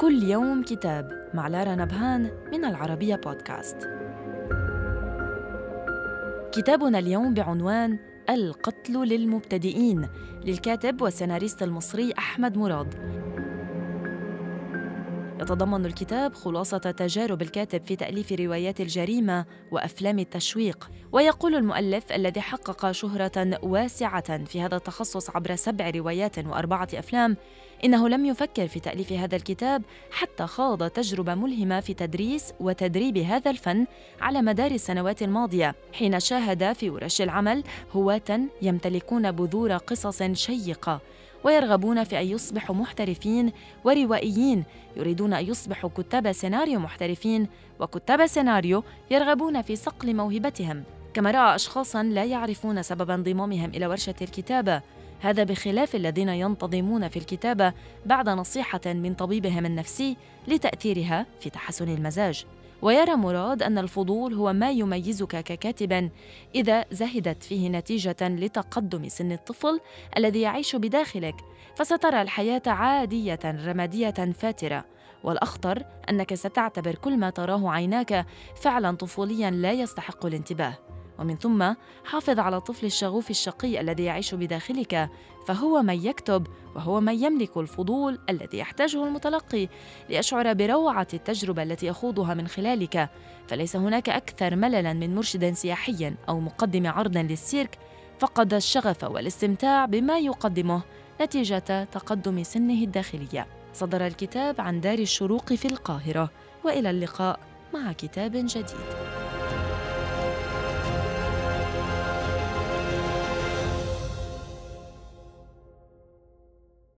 كل يوم كتاب مع لارا نبهان من العربية بودكاست. كتابنا اليوم بعنوان القتل للمبتدئين للكاتب والسيناريست المصري أحمد مراد يتضمن الكتاب خلاصة تجارب الكاتب في تأليف روايات الجريمة وأفلام التشويق. ويقول المؤلف الذي حقق شهرة واسعة في هذا التخصص عبر سبع روايات وأربعة أفلام إنه لم يفكر في تأليف هذا الكتاب حتى خاض تجربة ملهمة في تدريس وتدريب هذا الفن على مدار السنوات الماضية حين شاهد في ورش العمل هواة يمتلكون بذور قصص شيقة. ويرغبون في أن يصبحوا محترفين وروائيين يريدون أن يصبحوا كتاب سيناريو محترفين وكتاب سيناريو يرغبون في صقل موهبتهم. كما رأى أشخاصا لا يعرفون سبب انضمامهم إلى ورشة الكتابة. هذا بخلاف الذين ينتظمون في الكتابة بعد نصيحة من طبيبهم النفسي لتأثيرها في تحسن المزاج. ويرى مراد أن الفضول هو ما يميزك ككاتب إذا زهدت فيه نتيجة لتقدم سن الطفل الذي يعيش بداخلك فسترى الحياة عادية رمادية فاترة. والأخطر أنك ستعتبر كل ما تراه عيناك فعلا طفوليا لا يستحق الانتباه. ومن ثم حافظ على الطفل الشغوف الشقي الذي يعيش بداخلك فهو من يكتب وهو من يملك الفضول الذي يحتاجه المتلقي ليشعر بروعة التجربة التي يخوضها من خلالك. فليس هناك أكثر مللا من مرشد سياحي أو مقدم عرض للسيرك فقد الشغف والاستمتاع بما يقدمه نتيجة تقدم سنه الداخلية. صدر الكتاب عن دار الشروق في القاهرة وإلى اللقاء مع كتاب جديد.